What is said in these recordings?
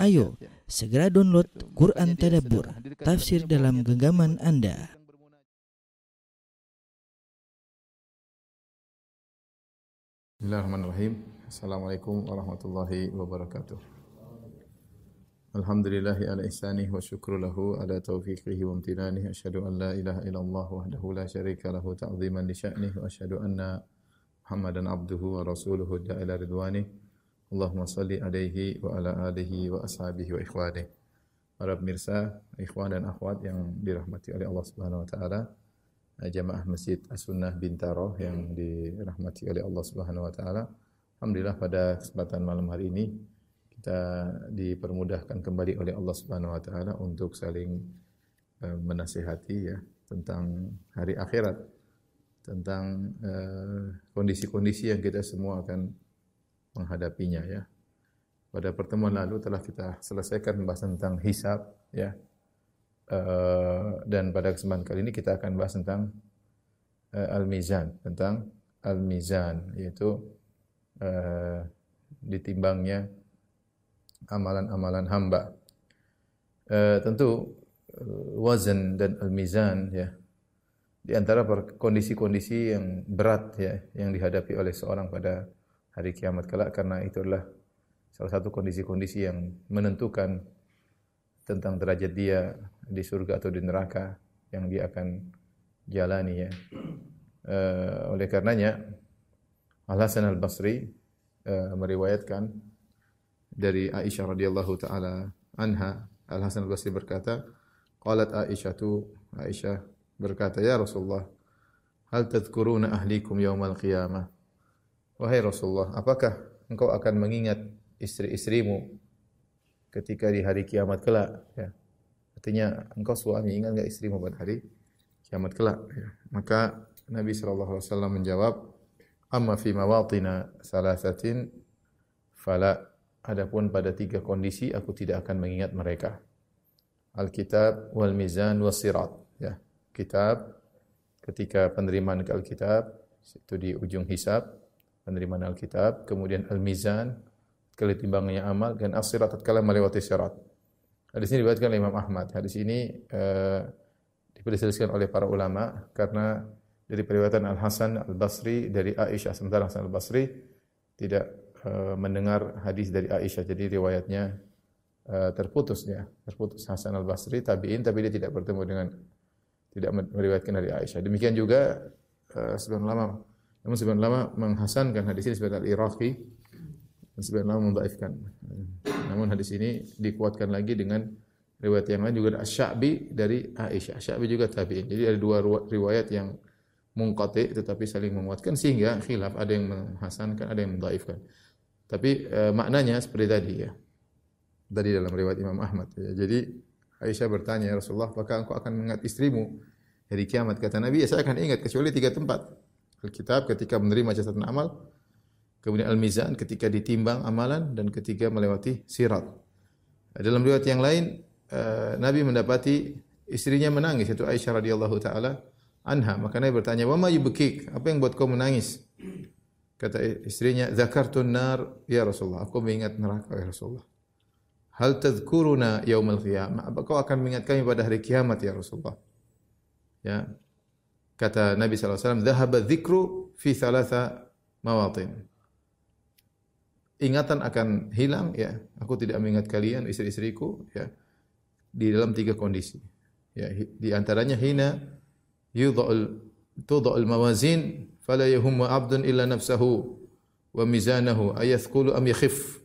Ayo, segera download Quran Tadabbur, tafsir dalam genggaman Anda. Bismillahirrahmanirrahim. Assalamualaikum warahmatullahi wabarakatuh. Alhamdulillahi ala ihsanih wa syukru lahu ala taufiqihi wa amtinanih. Asyhadu an la ilaha illallah wahdahu la syarika lahu ta'ziman li sya'nih wa asyhadu anna Muhammadan abduhu wa rasuluhu da'ila ridwanih. Allahumma salli alaihi wa ala alihi wa ashabihi wa ikhwanihi. Para pemirsa, ikhwan dan akhwat yang dirahmati oleh Allah Subhanahu wa taala, eh, jamaah Masjid As-Sunnah Bintaro yang dirahmati oleh Allah Subhanahu wa taala. Alhamdulillah pada kesempatan malam hari ini kita dipermudahkan kembali oleh Allah Subhanahu wa taala untuk saling uh, menasihati ya tentang hari akhirat, tentang eh, kondisi-kondisi uh, yang kita semua akan menghadapinya ya. Pada pertemuan lalu telah kita selesaikan membahas tentang hisab ya. Uh, dan pada kesempatan kali ini kita akan bahas tentang uh, al-mizan, tentang al-mizan yaitu uh, ditimbangnya amalan-amalan hamba. Uh, tentu wazan dan al-mizan ya di antara kondisi-kondisi yang berat ya yang dihadapi oleh seorang pada hari kiamat kelak karena itu adalah salah satu kondisi-kondisi yang menentukan tentang derajat dia di surga atau di neraka yang dia akan jalani ya. Uh, oleh karenanya Al Hasan Al Basri uh, meriwayatkan dari Aisyah radhiyallahu taala anha Al Hasan Al Basri berkata, qalat Aisyah tu Aisyah berkata, "Ya Rasulullah, hal tadhkuruna ahlikum yaumal qiyamah?" Wahai Rasulullah, apakah engkau akan mengingat istri-istrimu ketika di hari kiamat kelak? Ya. Artinya engkau suami ingat enggak istrimu pada hari kiamat kelak? Ya. Maka Nabi sallallahu alaihi wasallam menjawab, "Amma fi mawatina salasatin fala." Adapun pada tiga kondisi aku tidak akan mengingat mereka. Alkitab wal mizan was sirat. Ya. Kitab ketika penerimaan ke Alkitab itu di ujung hisab penerimaan Alkitab, kemudian Al-Mizan, kali timbangnya amal, dan As-Sirat tatkala melewati sirat. Hadis ini diriwayatkan oleh Imam Ahmad. Hadis ini uh, oleh para ulama karena dari periwayatan Al-Hasan Al-Basri dari Aisyah sementara Hasan Al-Basri tidak uh, mendengar hadis dari Aisyah jadi riwayatnya uh, terputus ya terputus Hasan Al-Basri tabi'in tapi dia tidak bertemu dengan tidak meriwayatkan dari Aisyah demikian juga uh, sebagian ulama namun sebagian ulama menghasankan hadis ini sebagai al-Iraqi dan sebagian ulama membaifkan. Namun hadis ini dikuatkan lagi dengan riwayat yang lain juga ada Asy-Sya'bi dari Aisyah. Sya'bi juga tabi'in. Jadi ada dua riwayat yang mungqati tetapi saling menguatkan sehingga khilaf ada yang menghasankan, ada yang mendaifkan. Tapi e, maknanya seperti tadi ya. Tadi dalam riwayat Imam Ahmad ya. Jadi Aisyah bertanya, ya Rasulullah, apakah engkau akan mengingat istrimu hari kiamat? Kata Nabi, ya saya akan ingat kecuali tiga tempat. Alkitab ketika menerima catatan amal, kemudian Al-Mizan ketika ditimbang amalan dan ketika melewati sirat. Dalam riwayat yang lain eh, Nabi mendapati istrinya menangis itu Aisyah radhiyallahu taala anha. Maka Nabi bertanya, "Wa ma yubkik? Apa yang buat kau menangis?" Kata istrinya, "Dzakartun nar ya Rasulullah." Aku mengingat neraka ya Rasulullah. Hal tadhkuruna yaumal qiyamah? Apa kau akan mengingat kami pada hari kiamat ya Rasulullah? Ya. Kata Nabi SAW, Zahaba dzikru fi thalatha mawatin. Ingatan akan hilang, ya. Aku tidak mengingat kalian, istri-istriku, ya. Di dalam tiga kondisi. Ya, di antaranya hina yudha'ul tudha'ul mawazin fala yahummu 'abdun illa nafsahu wa mizanahu ayathqulu am yakhif.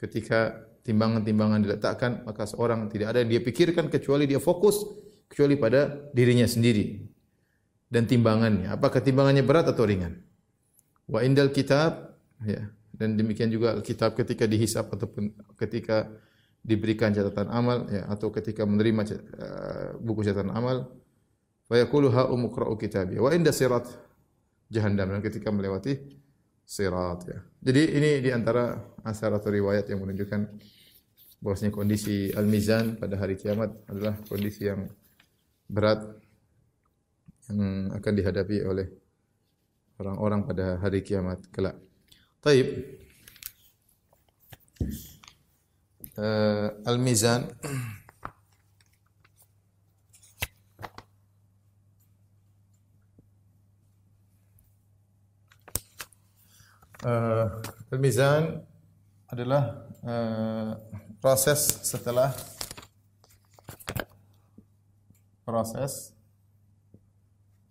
Ketika timbangan-timbangan diletakkan, maka seorang tidak ada yang dia pikirkan kecuali dia fokus kecuali pada dirinya sendiri dan timbangannya. Apakah timbangannya berat atau ringan? Wa indal kitab ya dan demikian juga kitab ketika dihisap ataupun ketika diberikan catatan amal ya atau ketika menerima uh, buku catatan amal fa yaqulu ha umqra'u kitabi wa inda sirat jahannam dan ketika melewati sirat ya. Jadi ini di antara asar atau riwayat yang menunjukkan bahwasanya kondisi al-mizan pada hari kiamat adalah kondisi yang berat yang akan dihadapi oleh orang-orang pada hari kiamat kelak. Taib. uh, al-mizan uh, al-mizan adalah uh, proses setelah proses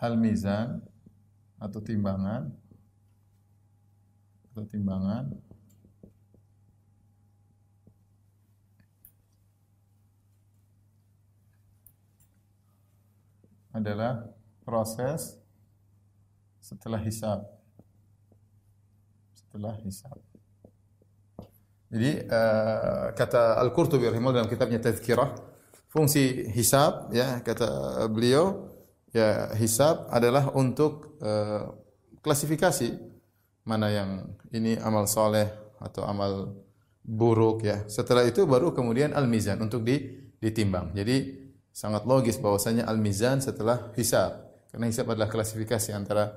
al-mizan atau timbangan atau timbangan adalah proses setelah hisab. Setelah hisab. Jadi uh, kata Al-Qurtubi rahimahullah dalam kitabnya Tazkirah, fungsi hisab ya kata beliau ya hisab adalah untuk uh, klasifikasi mana yang ini amal soleh atau amal buruk ya. Setelah itu baru kemudian al-mizan untuk ditimbang. Jadi sangat logis bahwasanya al-mizan setelah hisab. Karena hisab adalah klasifikasi antara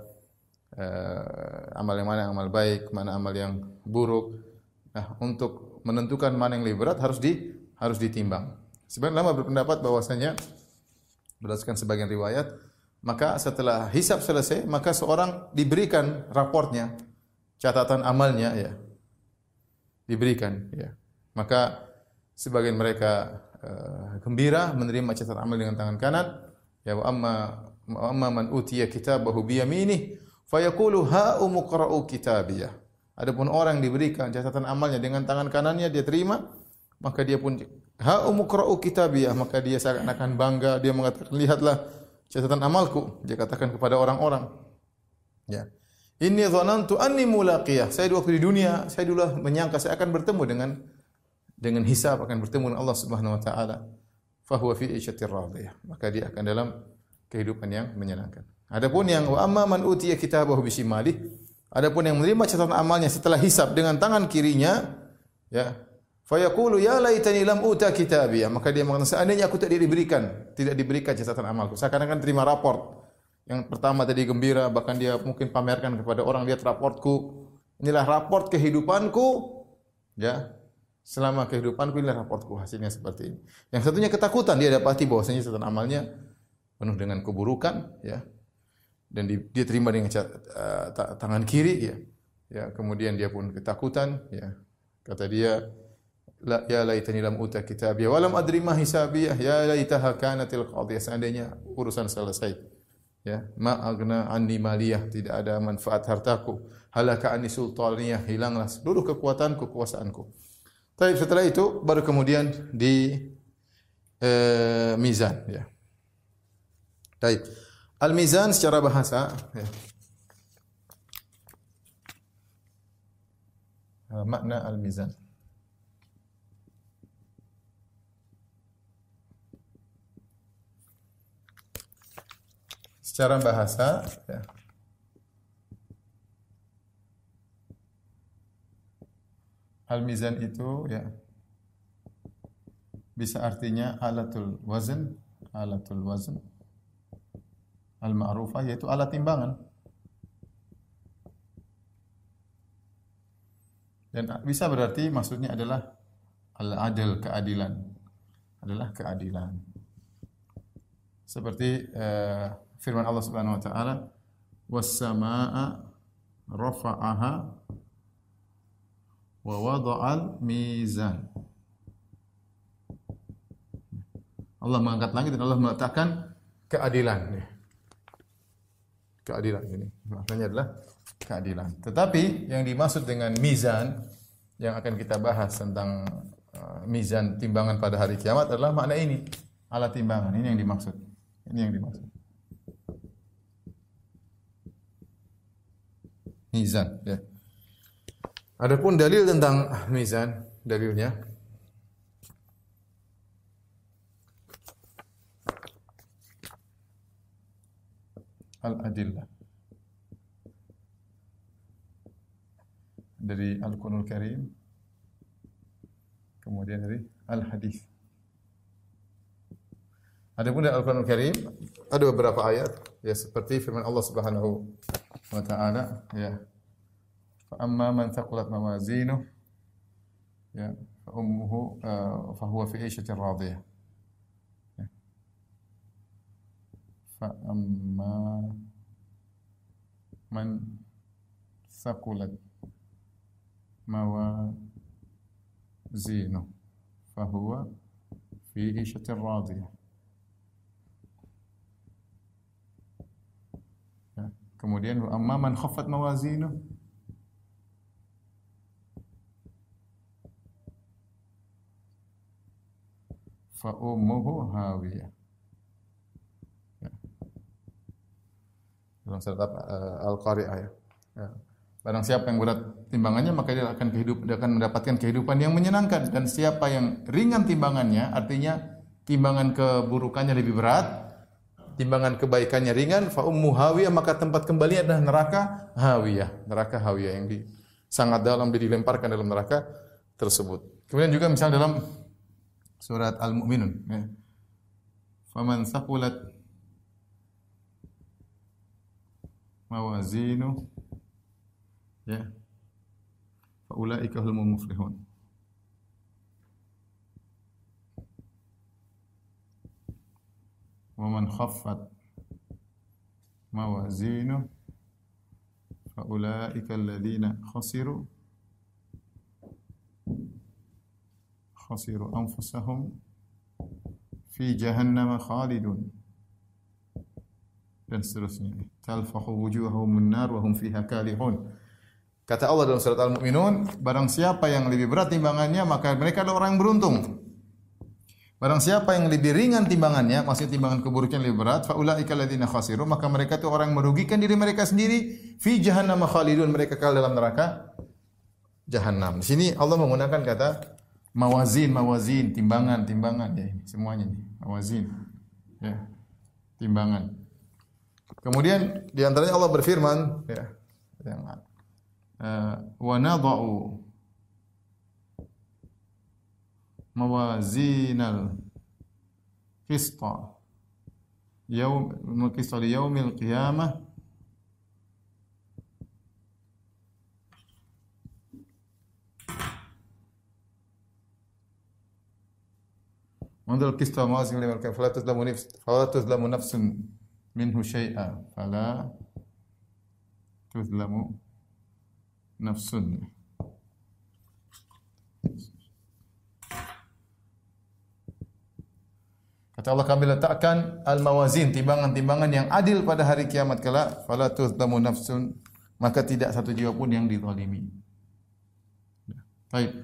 uh, amal yang mana yang amal baik, mana amal yang buruk. Nah, untuk menentukan mana yang lebih berat harus di harus ditimbang. Sebagian lama berpendapat bahwasanya berdasarkan sebagian riwayat, maka setelah hisab selesai, maka seorang diberikan raportnya, catatan amalnya ya. Diberikan ya. Maka sebagian mereka uh, gembira menerima catatan amal dengan tangan kanan ya wa amma wa amma man utiya kitabahu bi yaminih fayaqulu ha umqra'u kitabiyah adapun orang diberikan catatan amalnya dengan tangan kanannya dia terima maka dia pun ha umqra'u kitabiyah maka dia seakan-akan bangga dia mengatakan lihatlah catatan amalku dia katakan kepada orang-orang ya Inni dhanantu anni mulaqiyah. Saya waktu di dunia, saya dulu menyangka saya akan bertemu dengan dengan hisab akan bertemu dengan Allah Subhanahu wa taala. Fahuwa fi isyatir radiyah. Maka dia akan dalam kehidupan yang menyenangkan. Adapun yang wa amma man utiya kitabahu bisimali, adapun yang menerima catatan amalnya setelah hisab dengan tangan kirinya, ya, fayaqulu ya laitani lam uta kitabiyah. Maka dia mengatakan seandainya aku tidak diberikan, tidak diberikan catatan amalku. Seakan-akan terima raport. Yang pertama tadi gembira, bahkan dia mungkin pamerkan kepada orang lihat raportku. Inilah raport kehidupanku. Ya, selama kehidupanku inilah raportku hasilnya seperti ini. Yang satunya ketakutan dia dapati bahwasanya setan amalnya penuh dengan keburukan ya. Dan di, dia terima dengan uh, tangan kiri ya. Ya, kemudian dia pun ketakutan ya. Kata dia la ya laitani lam uta kitabiyah wa lam adri ma hisabiyah ya laitaha kanatil qadiyah seandainya urusan selesai ya ma agna anni maliyah tidak ada manfaat hartaku halaka anni sultaniyah hilanglah seluruh kekuatanku kekuasaanku tapi setelah itu baru kemudian di eh, mizan ya. Baik. Al-mizan secara bahasa ya. Uh, makna al-mizan. Secara bahasa ya. Al-mizan itu ya bisa artinya alatul wazn, alatul wazn. Al-ma'rufah yaitu alat timbangan. Dan bisa berarti maksudnya adalah al-adil, keadilan. Adalah keadilan. Seperti uh, firman Allah Subhanahu wa taala, "Was-samaa'a rafa'aha wa wada'al mizan. Allah mengangkat langit dan Allah meletakkan keadilan. Keadilan ini maknanya adalah keadilan. Tetapi yang dimaksud dengan mizan yang akan kita bahas tentang uh, mizan timbangan pada hari kiamat adalah makna ini, alat timbangan. Ini yang dimaksud. Ini yang dimaksud. Mizan, ya. Adapun dalil tentang mizan, dalilnya. Al-adillah. Dari Al-Qur'anul Karim. Kemudian dari Al-Hadis Adapun dari Al-Qur'anul Karim ada beberapa ayat ya seperti firman Allah Subhanahu wa taala ya Fa amma man thaqulat mawazinuh ya فأمه آه، فهو في عيشة راضية فأما من ثقلت موازينه فهو في عيشة راضية Ya. Kemudian amma man khaffat mawazinu fa ummuhu hawiyah. Ya. Dalam surat? Uh, Al-Qari'ah ya. ya. Barang siapa yang berat timbangannya maka dia akan kehidup dia akan mendapatkan kehidupan yang menyenangkan dan siapa yang ringan timbangannya artinya timbangan keburukannya lebih berat timbangan kebaikannya ringan fa ummu hawiyah maka tempat kembali adalah neraka hawiyah. Neraka hawiyah yang di sangat dalam dia dilemparkan dalam neraka tersebut. Kemudian juga misalnya dalam surat al-mu'minun ya. faman thaqulat mawazinu ya. Fa ulaika humul muflihun khaffat mawazinu fa ulaika alladhina khasiru khasiru anfusahum fi jahannam khalidun dan seterusnya. talfahu wujuhahum nar wa hum fiha kalihun Kata Allah dalam surat Al-Mu'minun, barang siapa yang lebih berat timbangannya, maka mereka adalah orang yang beruntung. Barang siapa yang lebih ringan timbangannya, maksudnya timbangan keburukan lebih berat, faulaika alladziina khasiru, maka mereka itu orang yang merugikan diri mereka sendiri fi jahannam khalidun, mereka kekal dalam neraka jahannam. Di sini Allah menggunakan kata mawazin, mawazin, timbangan, timbangan ya ini semuanya ini mawazin. Ya. Timbangan. Kemudian di antaranya Allah berfirman ya, yang uh, wa nadau موازين القسط يوم القسط ليوم القيامة ونضع القسط موازين ليوم القيامة فلا تظلم نفس فلا تظلم نفس منه شيئا فلا تظلم nafsun. Kata Allah kami letakkan al-mawazin, timbangan-timbangan yang adil pada hari kiamat kelak, fala tuzlamu nafsun, maka tidak satu jiwa pun yang dizalimi. Baik.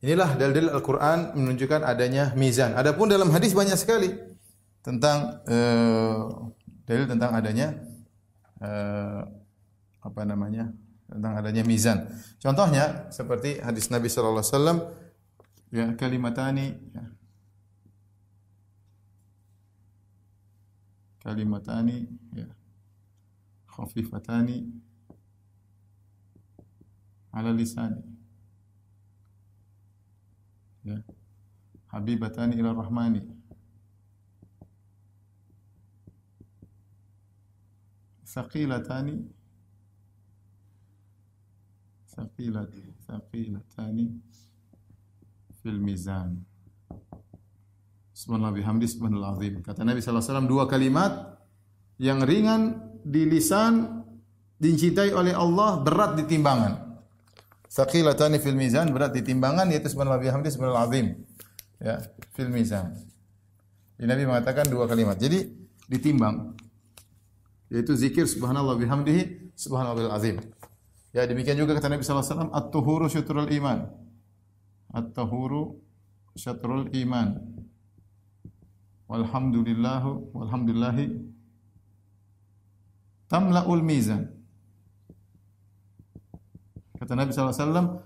Inilah dalil Al-Qur'an menunjukkan adanya mizan. Adapun dalam hadis banyak sekali tentang uh, dalil tentang adanya uh, apa namanya? tentang adanya mizan. Contohnya seperti hadis Nabi sallallahu alaihi wasallam ya kalimatani ya. Kalimatani ya khafifatani ala lisani. Ya. Habibatani ila rahmani. Saqilatani Saqilat Saqilatani fil mizan. Subhanallah bihamdi subhanallah. Kata Nabi SAW dua kalimat yang ringan di lisan dicintai oleh Allah berat di timbangan. Saqilatani fil mizan berat di timbangan yaitu subhanallah bihamdi subhanallah. Ya, fil mizan. Nabi mengatakan dua kalimat. Jadi ditimbang yaitu zikir subhanallah bihamdihi subhanallah azim. Ya demikian juga kata Nabi sallallahu alaihi wasallam at-tuhuru syatrul iman. At-tuhuru syatrul iman. Walhamdulillah walhamdulillahi tamla'ul mizan. Kata Nabi wasallam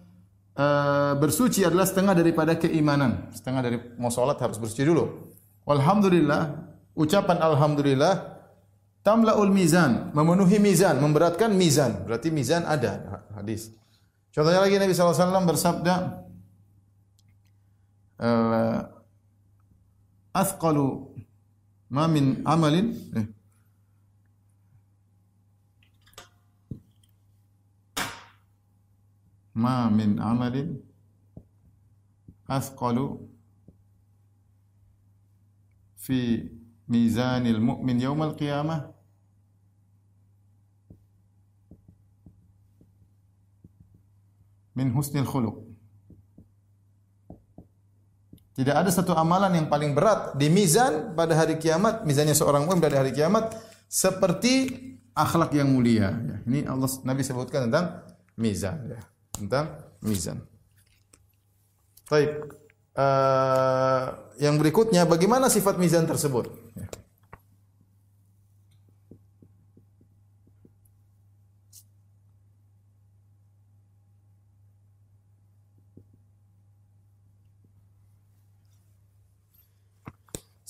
uh, bersuci adalah setengah daripada keimanan. Setengah dari mau salat harus bersuci dulu. Walhamdulillah, ucapan alhamdulillah Tamlaul mizan, memenuhi mizan, memberatkan mizan. Berarti mizan ada hadis. Contohnya lagi Nabi SAW bersabda, uh, Athqalu ma min amalin eh. ma min amalin athqalu fi mizanil mu'min yaumal qiyamah min husnil khuluq. Tidak ada satu amalan yang paling berat di mizan pada hari kiamat, mizannya seorang mukmin pada hari kiamat seperti akhlak yang mulia. Ya, ini Allah Nabi sebutkan tentang mizan ya, tentang mizan. Baik. Uh, yang berikutnya bagaimana sifat mizan tersebut? Ya.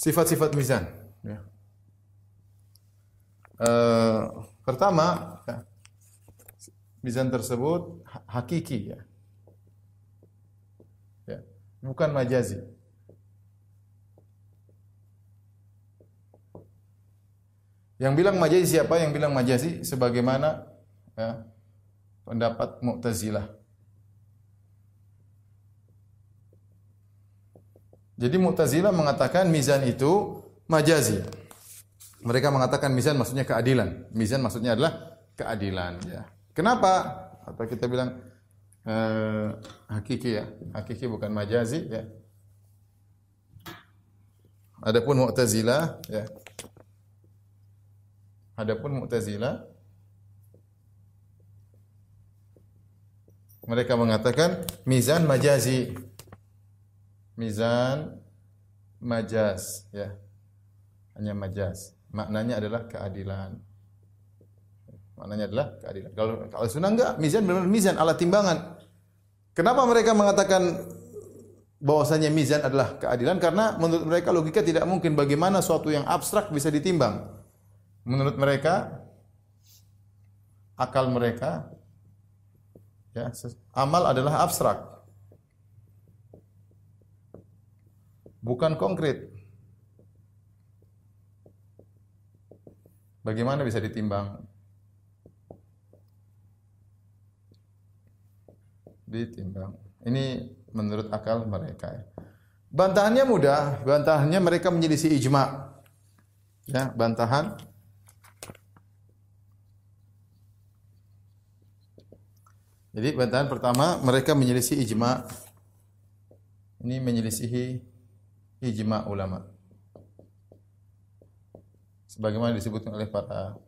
Sifat-sifat mizan. Ya. Uh, pertama, ya, mizan tersebut hakiki ya. ya. Bukan majazi. Yang bilang majazi siapa? Yang bilang majazi sebagaimana ya, pendapat Mu'tazilah. Jadi Mu'tazilah mengatakan mizan itu majazi. Mereka mengatakan mizan maksudnya keadilan. Mizan maksudnya adalah keadilan ya. Kenapa? Atau kita bilang eh, hakiki ya. Hakiki bukan majazi ya. Adapun Mu'tazilah ya. Adapun Mu'tazilah mereka mengatakan mizan majazi mizan majaz ya. Hanya majaz. Maknanya adalah keadilan. Maknanya adalah keadilan. Kalau kalau sunnah enggak, mizan benar-benar mizan alat timbangan. Kenapa mereka mengatakan bahwasanya mizan adalah keadilan? Karena menurut mereka logika tidak mungkin bagaimana suatu yang abstrak bisa ditimbang. Menurut mereka akal mereka ya amal adalah abstrak. Bukan konkret. Bagaimana bisa ditimbang? Ditimbang. Ini menurut akal mereka. Bantahannya mudah, bantahannya mereka menyelisih ijma. Ya, bantahan Jadi bantahan pertama mereka menyelisih ijma. Ini menyelisihi ijma ulama. Sebagaimana disebutkan oleh para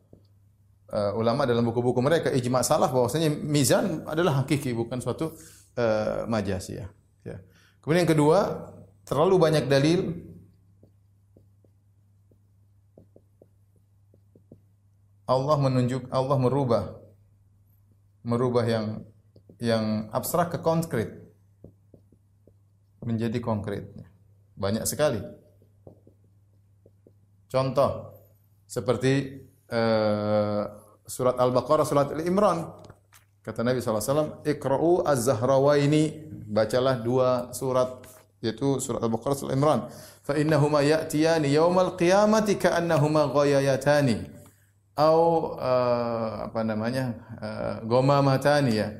uh, ulama dalam buku-buku mereka ijma salah bahwasanya mizan adalah hakiki bukan suatu uh, majasi ya. ya. Kemudian yang kedua, terlalu banyak dalil Allah menunjuk Allah merubah merubah yang yang abstrak ke konkret menjadi konkret. Banyak sekali. Contoh seperti uh, surat Al-Baqarah, surat Al-Imran. Kata Nabi SAW, Ikra'u az-Zahrawaini. Bacalah dua surat, yaitu surat Al-Baqarah, surat Al-Imran. Fa innahuma ya'tiyani yawmal qiyamati ka'annahuma ghayayatani. Atau uh, apa namanya? Uh, gomamatani ya.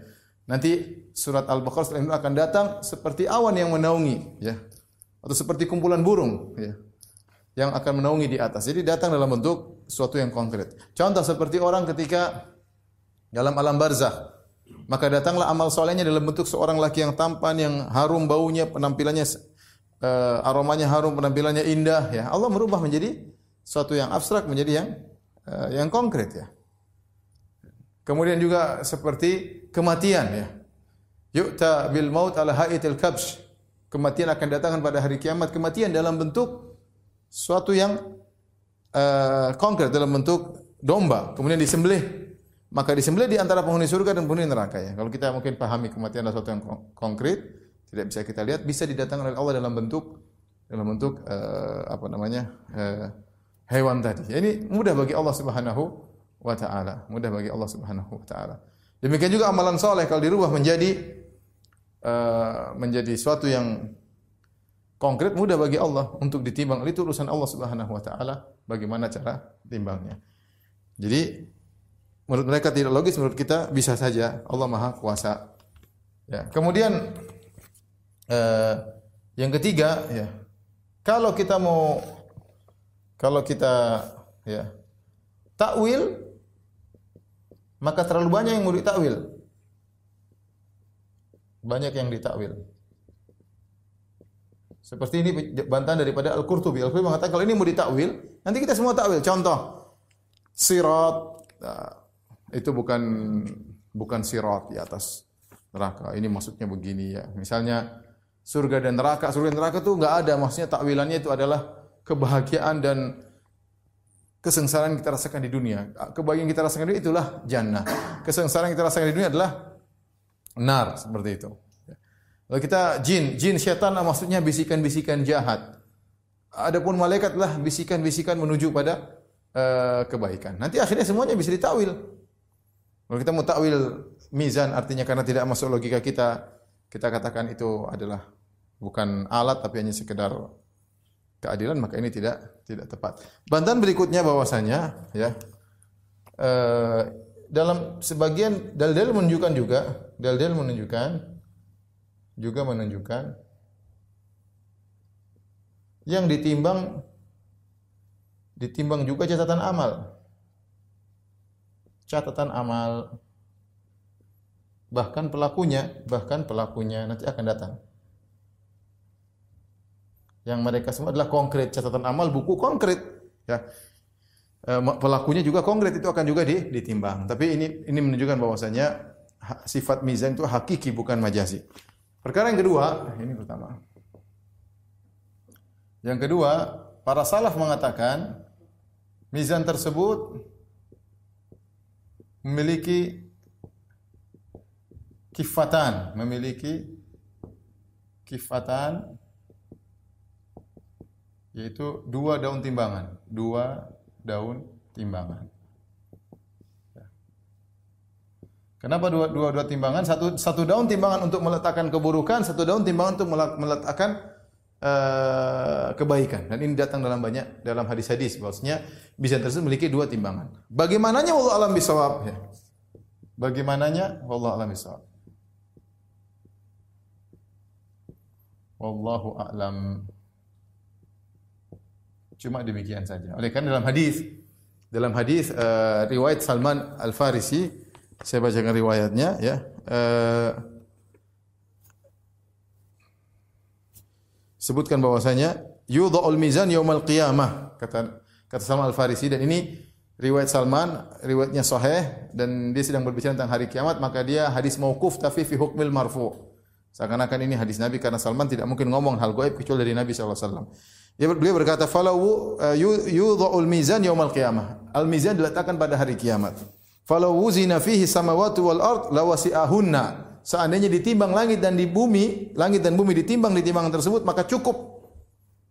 Nanti surat Al-Baqarah surat Al-Imran akan datang seperti awan yang menaungi, ya atau seperti kumpulan burung ya, yang akan menaungi di atas. Jadi datang dalam bentuk sesuatu yang konkret. Contoh seperti orang ketika dalam alam barzah, maka datanglah amal solehnya dalam bentuk seorang laki yang tampan, yang harum baunya, penampilannya uh, aromanya harum, penampilannya indah. Ya, Allah merubah menjadi sesuatu yang abstrak menjadi yang uh, yang konkret ya. Kemudian juga seperti kematian ya. Yu'ta bil maut ala ha'itil kabsh. Kematian akan datangkan pada hari kiamat. Kematian dalam bentuk suatu yang uh, konkret dalam bentuk domba. Kemudian disembelih. Maka disembelih di antara penghuni surga dan penghuni neraka ya. Kalau kita mungkin pahami kematian adalah sesuatu yang konkret, tidak bisa kita lihat, bisa didatangkan oleh Allah dalam bentuk dalam bentuk uh, apa namanya uh, hewan tadi. Ya, ini mudah bagi Allah Subhanahu wa taala. Mudah bagi Allah Subhanahu wa taala. Demikian juga amalan soleh kalau dirubah menjadi Eh, menjadi suatu yang konkret mudah bagi Allah untuk ditimbang. Itu urusan Allah Subhanahu wa taala bagaimana cara timbangnya. Jadi menurut mereka tidak logis, menurut kita bisa saja Allah Maha Kuasa. Ya. Kemudian uh, Yang ketiga, ya. Kalau kita mau kalau kita ya takwil maka terlalu banyak yang mau ditakwil. Banyak yang ditakwil. Seperti ini bantahan daripada Al-Qurtubi. Al-Qurtubi mengatakan kalau ini mau ditakwil, nanti kita semua takwil. Contoh, sirat nah, itu bukan bukan sirat di atas neraka. Ini maksudnya begini ya. Misalnya surga dan neraka, surga dan neraka itu enggak ada. Maksudnya takwilannya itu adalah kebahagiaan dan kesengsaraan yang kita rasakan di dunia. Kebahagiaan kita rasakan di dunia itulah jannah. Kesengsaraan yang kita rasakan di dunia adalah nar seperti itu. Kalau kita jin, jin syaitan maksudnya bisikan-bisikan jahat. Adapun malaikat adalah bisikan-bisikan menuju pada uh, kebaikan. Nanti akhirnya semuanya bisa ditawil. Kalau kita mau takwil mizan artinya karena tidak masuk logika kita, kita katakan itu adalah bukan alat tapi hanya sekedar keadilan maka ini tidak tidak tepat. Bantahan berikutnya bahwasanya ya uh, dalam sebagian dalil-dalil menunjukkan juga, dalil-dalil menunjukkan juga menunjukkan yang ditimbang ditimbang juga catatan amal. Catatan amal bahkan pelakunya, bahkan pelakunya nanti akan datang. Yang mereka semua adalah konkret catatan amal buku konkret ya. E, pelakunya juga konkret itu akan juga ditimbang. Tapi ini ini menunjukkan bahwasanya sifat mizan itu hakiki bukan majazi. Perkara yang kedua, ini pertama. Yang kedua, para salaf mengatakan mizan tersebut memiliki kifatan, memiliki kifatan yaitu dua daun timbangan, dua daun timbangan. Kenapa dua, dua, dua timbangan? Satu, satu daun timbangan untuk meletakkan keburukan, satu daun timbangan untuk meletakkan uh, kebaikan. Dan ini datang dalam banyak dalam hadis-hadis bahwasanya bisa tersebut memiliki dua timbangan. Bagaimananya Allah alam bisawab ya. Bagaimananya Allah alam bisawab. Wallahu a'lam. Cuma demikian saja. Oleh karena dalam hadis dalam hadis uh, riwayat Salman Al-Farisi saya bacakan riwayatnya ya. Uh, sebutkan bahwasanya yudha'ul mizan yaumal qiyamah kata kata Salman Al-Farisi dan ini riwayat Salman riwayatnya sahih dan dia sedang berbicara tentang hari kiamat maka dia hadis mauquf tapi fi hukmil marfu seakan-akan ini hadis Nabi karena Salman tidak mungkin ngomong hal gaib kecuali dari Nabi sallallahu alaihi wasallam beliau berkata falau uh, yudha'ul mizan yaumal qiyamah al mizan diletakkan pada hari kiamat Falau wuzina fihi samawati wal ard lawasi'ahunna. Seandainya ditimbang langit dan di bumi, langit dan bumi ditimbang di timbangan tersebut, maka cukup.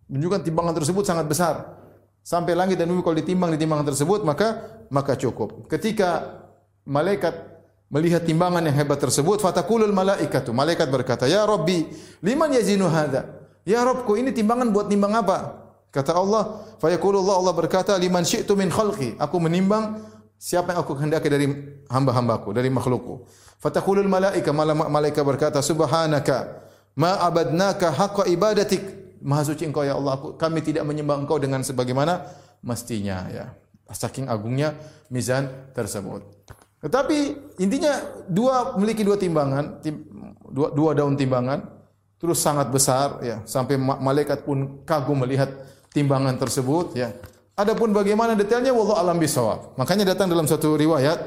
Menunjukkan timbangan tersebut sangat besar. Sampai langit dan bumi kalau ditimbang di timbangan tersebut, maka maka cukup. Ketika malaikat melihat timbangan yang hebat tersebut, fatakulul malaikatu. Malaikat berkata, "Ya Rabbi, liman yazinu hadza?" Ya Rabbku, ini timbangan buat timbang apa? Kata Allah, fayaqulullah Allah berkata, "Liman syi'tu min khalqi." Aku menimbang Siapa yang aku kehendaki dari hamba-hambaku, dari makhlukku. Fataqulul malaika, malaikat berkata, Subhanaka, ma abadnaka haqqa ibadatik. Maha suci engkau ya Allah, aku, kami tidak menyembah engkau dengan sebagaimana mestinya. ya. Saking agungnya mizan tersebut. Tetapi intinya dua memiliki dua timbangan, tim, dua, dua daun timbangan, terus sangat besar ya sampai malaikat pun kagum melihat timbangan tersebut ya. Adapun bagaimana detailnya wallahu alam bisawab. Makanya datang dalam satu riwayat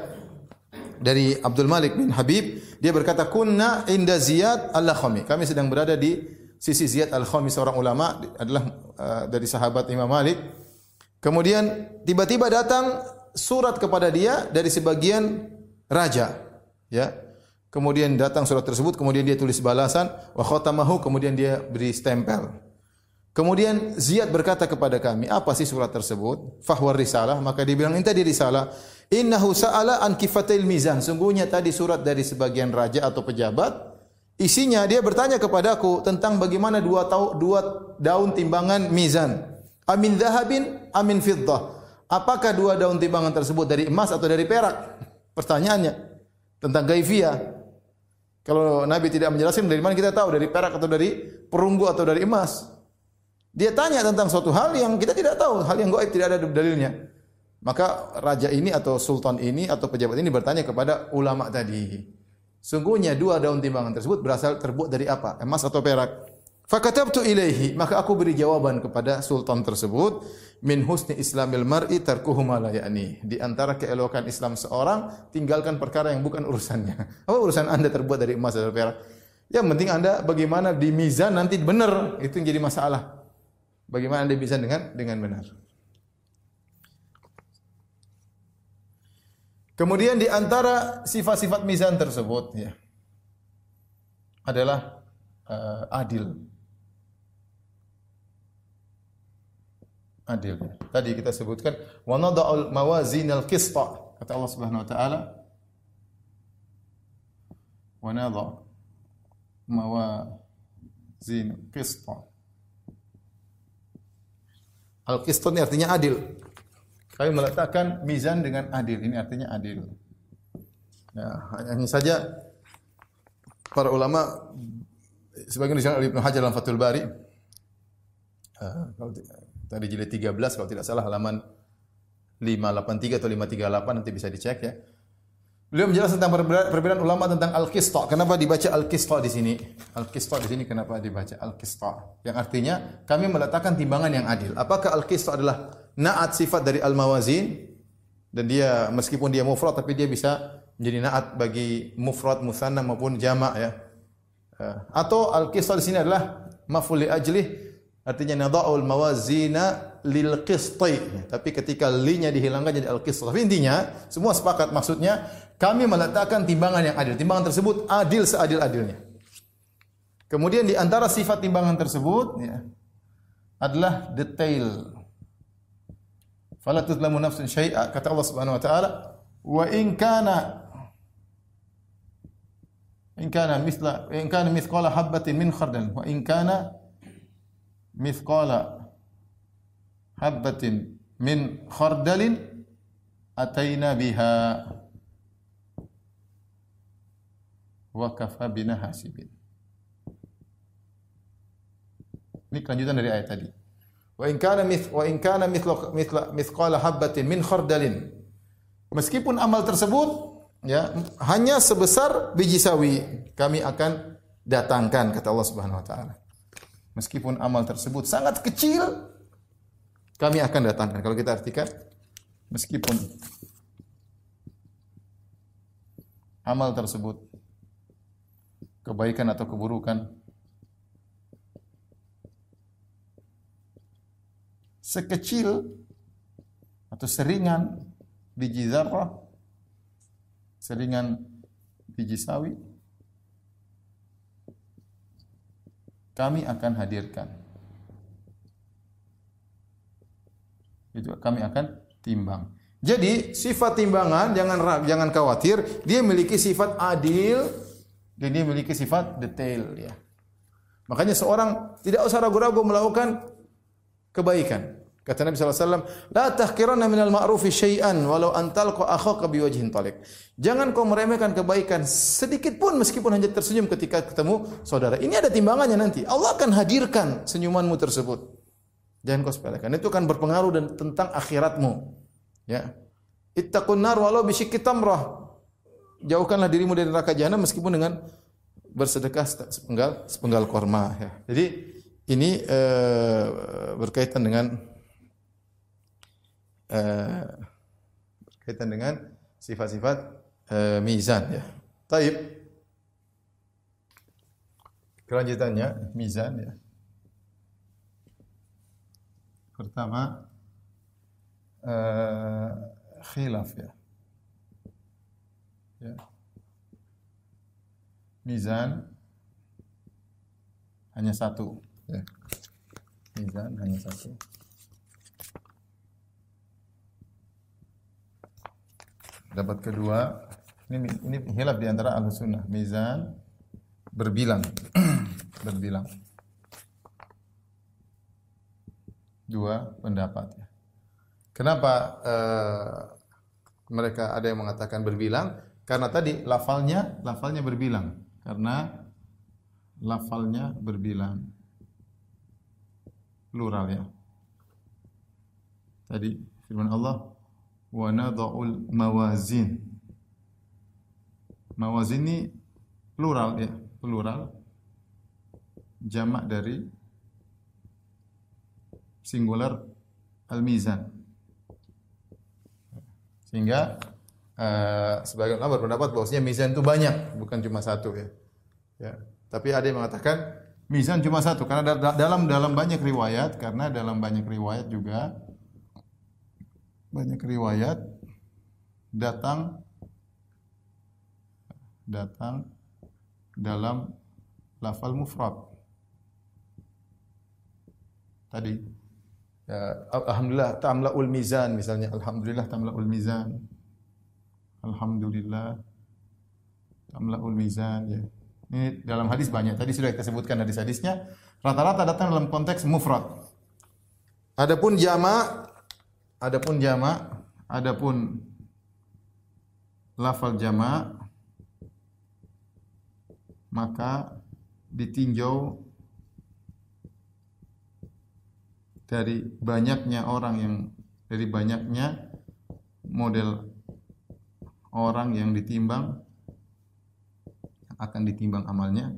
dari Abdul Malik bin Habib, dia berkata kunna inda Ziyad al-Lakhami. Kami sedang berada di sisi Ziyad al-Khami seorang ulama adalah uh, dari sahabat Imam Malik. Kemudian tiba-tiba datang surat kepada dia dari sebagian raja, ya. Kemudian datang surat tersebut, kemudian dia tulis balasan wa khatamahu, kemudian dia beri stempel. Kemudian Ziyad berkata kepada kami, apa sih surat tersebut? Fahwar risalah. Maka dia bilang, ini tadi risalah. Innahu sa'ala an kifatil mizan. Sungguhnya tadi surat dari sebagian raja atau pejabat. Isinya dia bertanya kepadaku tentang bagaimana dua, tau, dua daun timbangan mizan. Amin zahabin, amin fiddah. Apakah dua daun timbangan tersebut dari emas atau dari perak? Pertanyaannya tentang gaifiyah. Kalau Nabi tidak menjelaskan dari mana kita tahu dari perak atau dari perunggu atau dari emas. Dia tanya tentang suatu hal yang kita tidak tahu, hal yang gaib tidak ada dalilnya. Maka raja ini atau sultan ini atau pejabat ini bertanya kepada ulama tadi. Sungguhnya dua daun timbangan tersebut berasal terbuat dari apa? Emas atau perak? Fakatabtu ilaihi, maka aku beri jawaban kepada sultan tersebut, min husni islamil mar'i tarkuhu ma la ya'ni. Di antara keelokan Islam seorang, tinggalkan perkara yang bukan urusannya. Apa urusan Anda terbuat dari emas atau perak? Yang penting Anda bagaimana di mizan nanti benar, itu yang jadi masalah. Bagaimana Anda bisa dengan dengan benar. Kemudian di antara sifat-sifat mizan tersebut ya adalah uh, adil. Adil. Tadi kita sebutkan wa nada'ul mawazinal qista kata Allah Subhanahu wa taala wa nadha' mawazin qista. Al-qista ini artinya adil. Kami meletakkan mizan dengan adil. Ini artinya adil. Ya, hanya saja para ulama sebagian disebut Ibnu Hajar dalam Fathul Bari uh, tadi jilid 13 kalau tidak salah halaman 583 atau 538 nanti bisa dicek ya. Beliau menjelaskan tentang perbedaan ulama tentang al-qista. Kenapa dibaca al-qista di sini? Al-qista di sini kenapa dibaca al-qista? Yang artinya kami meletakkan timbangan yang adil. Apakah al-qista adalah naat sifat dari al-mawazin dan dia meskipun dia mufrad tapi dia bisa menjadi naat bagi mufrad, musanna maupun jamak ya. Eh, atau al-qisah di sini adalah maf'ul li ajlih artinya nada'ul mawazina lil qisti. Tapi ketika li-nya dihilangkan jadi al-qisah. Tapi intinya semua sepakat maksudnya kami meletakkan timbangan yang adil. Timbangan tersebut adil seadil-adilnya. Kemudian di antara sifat timbangan tersebut ya, adalah detail fala tuzlamu nafsun syai'a kata Allah Subhanahu wa taala wa in kana in kana mithla in kana mithqala habatin min khardal wa in kana mithqala habatin min khardalin ataina biha wa kafa bina hasibin ini kelanjutan dari ayat tadi Wa in kana mith wa in kana mithla mithla mithqala habatin min khardalin. Meskipun amal tersebut ya hanya sebesar biji sawi, kami akan datangkan kata Allah Subhanahu wa taala. Meskipun amal tersebut sangat kecil, kami akan datangkan. Kalau kita artikan meskipun amal tersebut kebaikan atau keburukan sekecil atau seringan biji zarrah, seringan biji sawi, kami akan hadirkan. Itu kami akan timbang. Jadi sifat timbangan jangan jangan khawatir, dia memiliki sifat adil dan dia memiliki sifat detail ya. Makanya seorang tidak usah ragu-ragu melakukan kebaikan. Kata Nabi SAW, La tahkiranna minal ma'rufi syai'an walau antalqa akhaka biwajhin talik. Jangan kau meremehkan kebaikan sedikit pun meskipun hanya tersenyum ketika ketemu saudara. Ini ada timbangannya nanti. Allah akan hadirkan senyumanmu tersebut. Jangan kau sepelekan. Itu akan berpengaruh dan tentang akhiratmu. Ya. Ittaqun nar walau bisyikki tamrah. Jauhkanlah dirimu dari neraka jahanam meskipun dengan bersedekah sepenggal sepenggal korma ya. Jadi ini uh, berkaitan dengan uh, berkaitan dengan sifat-sifat uh, mizan ya. Taib. Kelanjutannya mizan ya. Pertama uh, khilaf ya. ya. Mizan hanya satu ya. Mizan hanya satu. Dapat kedua, ini ini hilaf di antara ahlu sunnah. Mizan berbilang, berbilang. Dua pendapat. Ya. Kenapa uh, mereka ada yang mengatakan berbilang? Karena tadi lafalnya, lafalnya berbilang. Karena lafalnya berbilang plural ya. Tadi firman Allah wa nadha'ul mawazin. Mawazin ini plural ya, plural jamak dari singular al-mizan. Sehingga uh, sebagian ulama berpendapat bahwasanya mizan itu banyak, bukan cuma satu ya. Ya. Tapi ada yang mengatakan mizan cuma satu karena dalam dalam banyak riwayat karena dalam banyak riwayat juga banyak riwayat datang datang dalam lafal mufrad. Tadi ya, alhamdulillah tamlaul mizan misalnya alhamdulillah tamlaul mizan. Alhamdulillah tamlaul mizan ya. Ini dalam hadis banyak. Tadi sudah kita sebutkan hadis-hadisnya. Rata-rata datang dalam konteks mufrad. Adapun jama' Adapun jama, adapun lafal jama maka ditinjau dari banyaknya orang yang dari banyaknya model orang yang ditimbang akan ditimbang amalnya.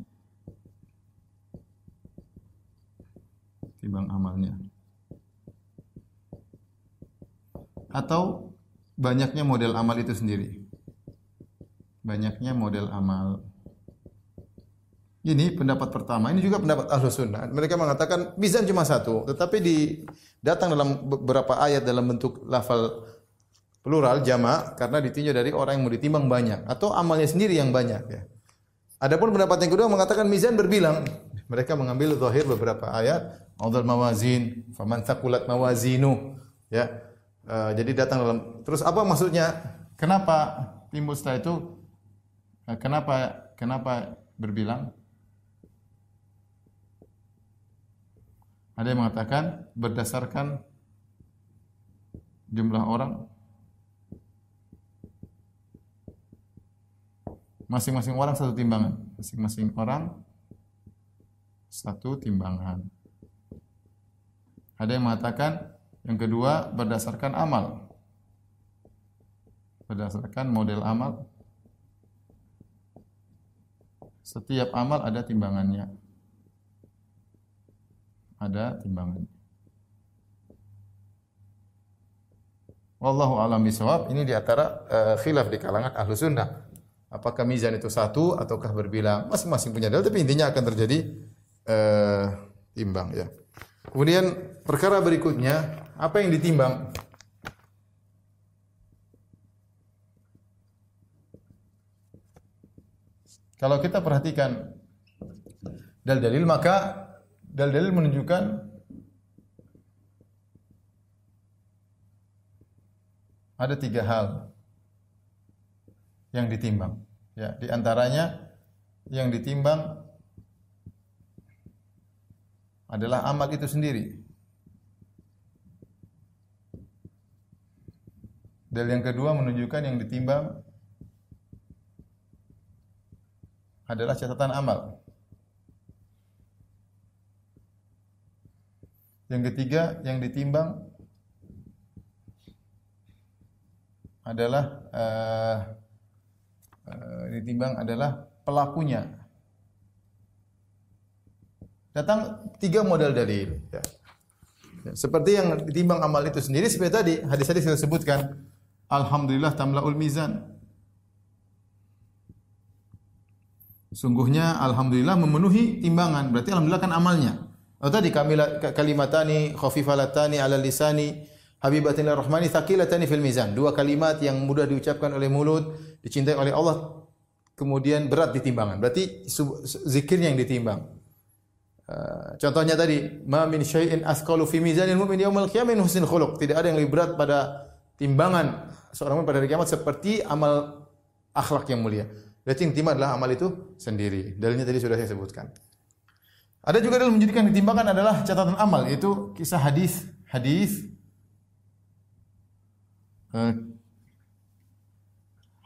Timbang amalnya atau banyaknya model amal itu sendiri. Banyaknya model amal. Ini pendapat pertama. Ini juga pendapat ahlu sunnah. Mereka mengatakan mizan cuma satu, tetapi di datang dalam beberapa ayat dalam bentuk lafal plural jama karena ditinjau dari orang yang mau ditimbang banyak atau amalnya sendiri yang banyak ya. Adapun pendapat yang kedua mengatakan mizan berbilang. Mereka mengambil zahir beberapa ayat, Adul mawazin, faman thaqulat mawazinu, ya. Uh, jadi datang dalam terus apa maksudnya? Kenapa timbul setelah itu? Uh, kenapa kenapa berbilang? Ada yang mengatakan berdasarkan jumlah orang masing-masing orang satu timbangan, masing-masing orang satu timbangan. Ada yang mengatakan yang kedua berdasarkan amal. Berdasarkan model amal. Setiap amal ada timbangannya. Ada timbangannya. Wallahu a'lam bishawab. Ini di antara uh, khilaf di kalangan ahlu sunnah. Apakah mizan itu satu ataukah berbilang? Masing-masing punya dalil, tapi intinya akan terjadi uh, timbang ya. Kemudian perkara berikutnya apa yang ditimbang? Kalau kita perhatikan dalil-dalil maka dalil-dalil menunjukkan ada tiga hal yang ditimbang. Ya, di antaranya yang ditimbang adalah amal itu sendiri. Dan yang kedua menunjukkan yang ditimbang adalah catatan amal. Yang ketiga yang ditimbang adalah uh, uh, ditimbang adalah pelakunya. Datang tiga model dalil. Ya. Seperti yang ditimbang amal itu sendiri seperti tadi hadis-hadis kita sebutkan Alhamdulillah tamlaul mizan. Sungguhnya alhamdulillah memenuhi timbangan. Berarti alhamdulillah kan amalnya. Oh tadi kalimatani khafifalatani ala lisani habibatin rahmani thaqilatani fil mizan. Dua kalimat yang mudah diucapkan oleh mulut, dicintai oleh Allah, kemudian berat di timbangan. Berarti zikirnya yang ditimbang. Uh, contohnya tadi, ma min syai'in asqalu fi mizanil mu'min yaumil qiyamah min husnil khuluq. Tidak ada yang lebih berat pada timbangan seorang pada hari kiamat seperti amal akhlak yang mulia. Berarti yang timbangan adalah amal itu sendiri. Dalilnya tadi sudah saya sebutkan. Ada juga dalam menjadikan timbangan adalah catatan amal itu kisah hadis hadis uh,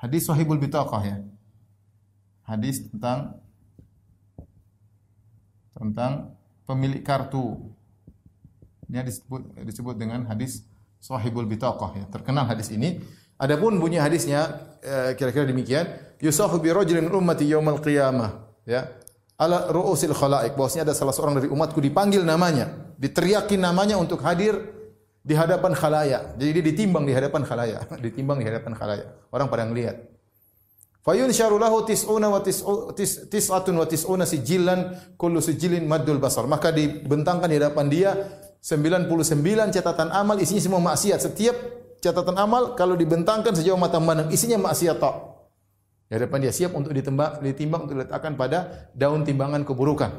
hadis sahibul bitaqah ya. Hadis tentang tentang pemilik kartu. Ini disebut disebut dengan hadis sahibul bitaqah ya. Terkenal hadis ini. Adapun bunyi hadisnya eh, kira-kira demikian, yusahu bi rajulin ummati yaumal qiyamah ya. Ala ru'usil khalaik. Bahwasanya ada salah seorang dari umatku dipanggil namanya, diteriakin namanya untuk hadir di hadapan khalayak. Jadi dia ditimbang di hadapan khalayak, ditimbang di hadapan khalayak. Orang pada ngelihat. Fayun syarulahu tis'una wa tis'atun wa tis'una sijillan kullu sijilin maddul basar. Maka dibentangkan di hadapan dia 99 catatan amal isinya semua maksiat. Setiap catatan amal kalau dibentangkan sejauh mata memandang isinya maksiat tok. Di hadapan dia siap untuk ditimbang, ditimbang untuk diletakkan pada daun timbangan keburukan.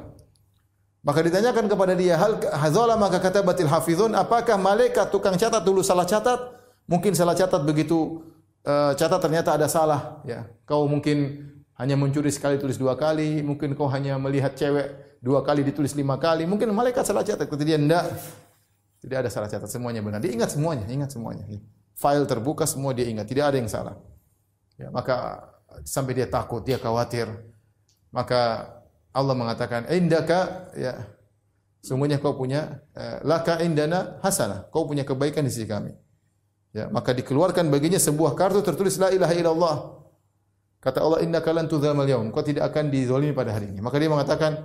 Maka ditanyakan kepada dia, hal hazala maka kata batil hafizun, apakah malaikat tukang catat dulu salah catat? Mungkin salah catat begitu uh, catat ternyata ada salah ya. Kau mungkin hanya mencuri sekali tulis dua kali, mungkin kau hanya melihat cewek dua kali ditulis lima kali, mungkin malaikat salah catat. Ketika dia enggak, tidak ada salah catat, semuanya benar. Dia ingat semuanya, ingat semuanya. File terbuka semua dia ingat, tidak ada yang salah. Ya, maka sampai dia takut, dia khawatir. Maka Allah mengatakan, "Indaka ya sungguhnya kau punya eh, laka indana hasanah. Kau punya kebaikan di sisi kami." Ya, maka dikeluarkan baginya sebuah kartu tertulis la ilaha illallah. Kata Allah, innaka lan tudzamal yaum. Kau tidak akan dizalimi pada hari ini. Maka dia mengatakan,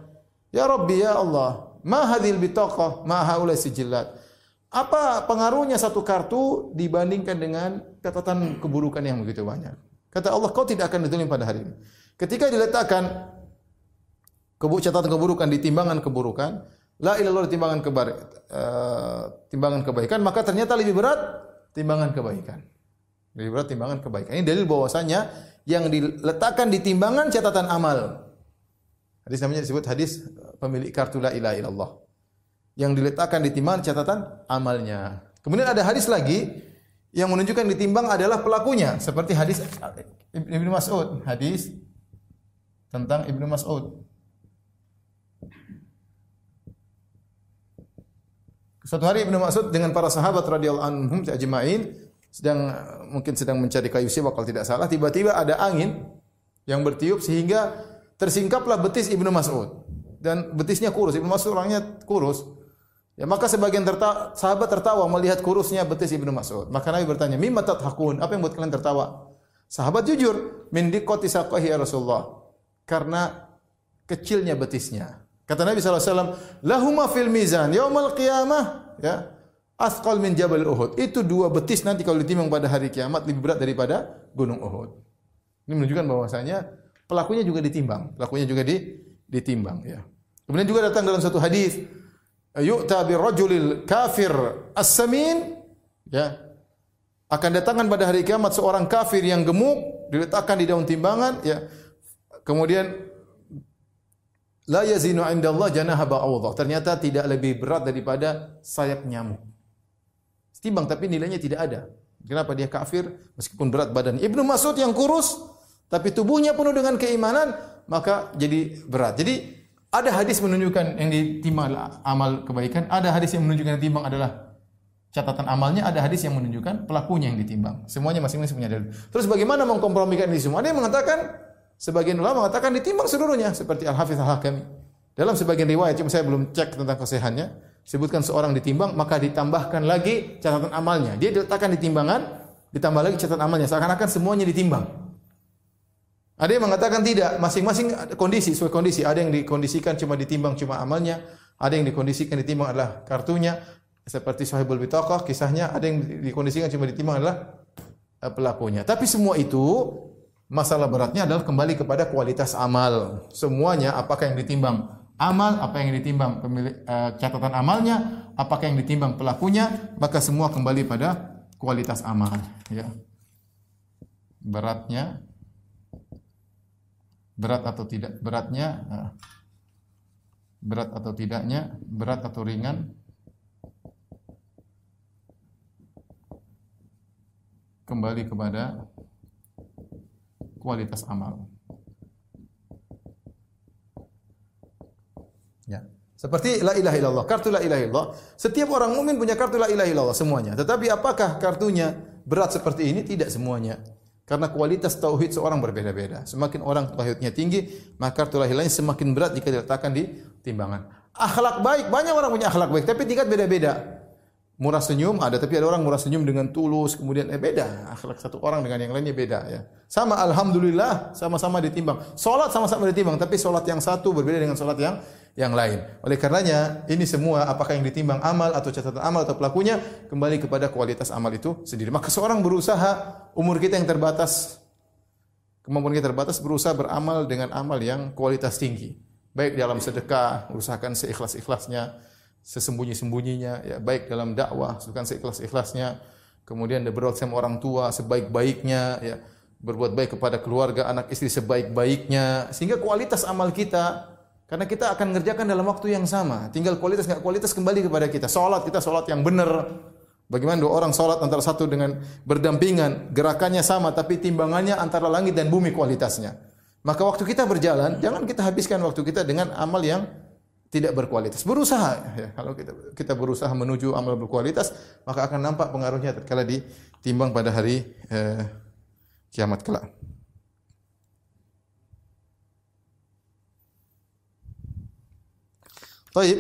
Ya Rabbi, Ya Allah, ma hadhil bitaqah, ma haula sijillat. Apa pengaruhnya satu kartu dibandingkan dengan catatan keburukan yang begitu banyak? Kata Allah, kau tidak akan dizalimi pada hari ini. Ketika diletakkan kebu catatan keburukan di timbangan keburukan, la ilallah timbangan kebar, uh, timbangan kebaikan, maka ternyata lebih berat timbangan kebaikan. Lebih berat timbangan kebaikan. Ini dalil bahwasanya yang diletakkan di timbangan catatan amal. Hadis namanya disebut hadis pemilik kartu la ilaha illallah. Yang diletakkan di timbangan catatan amalnya. Kemudian ada hadis lagi yang menunjukkan ditimbang adalah pelakunya seperti hadis Ibnu Mas'ud, hadis tentang Ibnu Mas'ud. Suatu hari Ibnu Mas'ud dengan para sahabat radhiyallahu anhum ajma'in sedang mungkin sedang mencari kayu siwa kalau tidak salah, tiba-tiba ada angin yang bertiup sehingga tersingkaplah betis Ibnu Mas'ud. Dan betisnya kurus, Ibnu Mas'ud orangnya kurus. Ya, maka sebagian terta sahabat tertawa melihat kurusnya betis Ibnu Mas'ud. Maka Nabi bertanya, "Mimma tadhakun?" Apa yang buat kalian tertawa? Sahabat jujur, "Min diqqati saqahi ya Rasulullah." Karena kecilnya betisnya. Kata Nabi SAW, lahuma fil mizan, yaumal qiyamah, ya, asqal min jabal Uhud. Itu dua betis nanti kalau ditimbang pada hari kiamat lebih berat daripada gunung Uhud. Ini menunjukkan bahwasanya pelakunya juga ditimbang, pelakunya juga di, ditimbang, ya. Kemudian juga datang dalam satu hadis, yu'ta rajulil kafir as-samin, ya. Akan datangkan pada hari kiamat seorang kafir yang gemuk diletakkan di daun timbangan, ya. Kemudian La yazinu indallah janaha. Ternyata tidak lebih berat daripada sayap nyamuk. Timbang tapi nilainya tidak ada. Kenapa dia kafir meskipun berat badan? Ibnu Mas'ud yang kurus tapi tubuhnya penuh dengan keimanan, maka jadi berat. Jadi ada hadis menunjukkan yang ditimbang amal kebaikan, ada hadis yang menunjukkan yang ditimbang adalah catatan amalnya, ada hadis yang menunjukkan pelakunya yang ditimbang. Semuanya masing-masing punya dalil. Terus bagaimana mengkompromikan ini semua? Ada yang mengatakan Sebagian ulama mengatakan ditimbang seluruhnya seperti Al-Hafiz Al-Hakami. Dalam sebagian riwayat, cuma saya belum cek tentang kesehatannya, sebutkan seorang ditimbang, maka ditambahkan lagi catatan amalnya. Dia diletakkan di timbangan, ditambah lagi catatan amalnya. Seakan-akan semuanya ditimbang. Ada yang mengatakan tidak, masing-masing kondisi, sesuai kondisi. Ada yang dikondisikan cuma ditimbang cuma amalnya, ada yang dikondisikan ditimbang adalah kartunya, seperti Sahibul Bitaqah, kisahnya, ada yang dikondisikan cuma ditimbang adalah eh, pelakunya. Tapi semua itu Masalah beratnya adalah kembali kepada kualitas amal. Semuanya apakah yang ditimbang amal, apa yang ditimbang pemilik uh, catatan amalnya, apakah yang ditimbang pelakunya, maka semua kembali pada kualitas amal, ya. Beratnya berat atau tidak beratnya uh, berat atau tidaknya, berat atau ringan kembali kepada kualitas amal. Ya. Seperti la ilaha illallah, kartu la ilaha illallah. Setiap orang mukmin punya kartu la ilaha illallah semuanya. Tetapi apakah kartunya berat seperti ini? Tidak semuanya. Karena kualitas tauhid seorang berbeda-beda. Semakin orang tauhidnya tinggi, maka kartu lahir semakin berat jika diletakkan di timbangan. Akhlak baik, banyak orang punya akhlak baik, tapi tingkat beda-beda. Murah senyum ada, tapi ada orang murah senyum dengan tulus, kemudian eh beda. Akhlak satu orang dengan yang lainnya beda ya. Sama alhamdulillah, sama-sama ditimbang. Salat sama-sama ditimbang, tapi salat yang satu berbeda dengan salat yang yang lain. Oleh karenanya, ini semua apakah yang ditimbang amal atau catatan amal atau pelakunya kembali kepada kualitas amal itu sendiri. Maka seorang berusaha umur kita yang terbatas kemampuan kita terbatas berusaha beramal dengan amal yang kualitas tinggi. Baik dalam sedekah, usahakan seikhlas-ikhlasnya sesembunyi-sembunyinya ya baik dalam dakwah sukan seikhlas-ikhlasnya kemudian berbuat sama orang tua sebaik-baiknya ya berbuat baik kepada keluarga anak istri sebaik-baiknya sehingga kualitas amal kita karena kita akan mengerjakan dalam waktu yang sama. Tinggal kualitas nggak kualitas kembali kepada kita. Salat kita salat yang benar. Bagaimana dua orang salat antara satu dengan berdampingan gerakannya sama tapi timbangannya antara langit dan bumi kualitasnya. Maka waktu kita berjalan jangan kita habiskan waktu kita dengan amal yang tidak berkualitas. Berusaha ya. Kalau kita kita berusaha menuju amal berkualitas, maka akan nampak pengaruhnya tatkala ditimbang pada hari eh, kiamat kelak. Baik.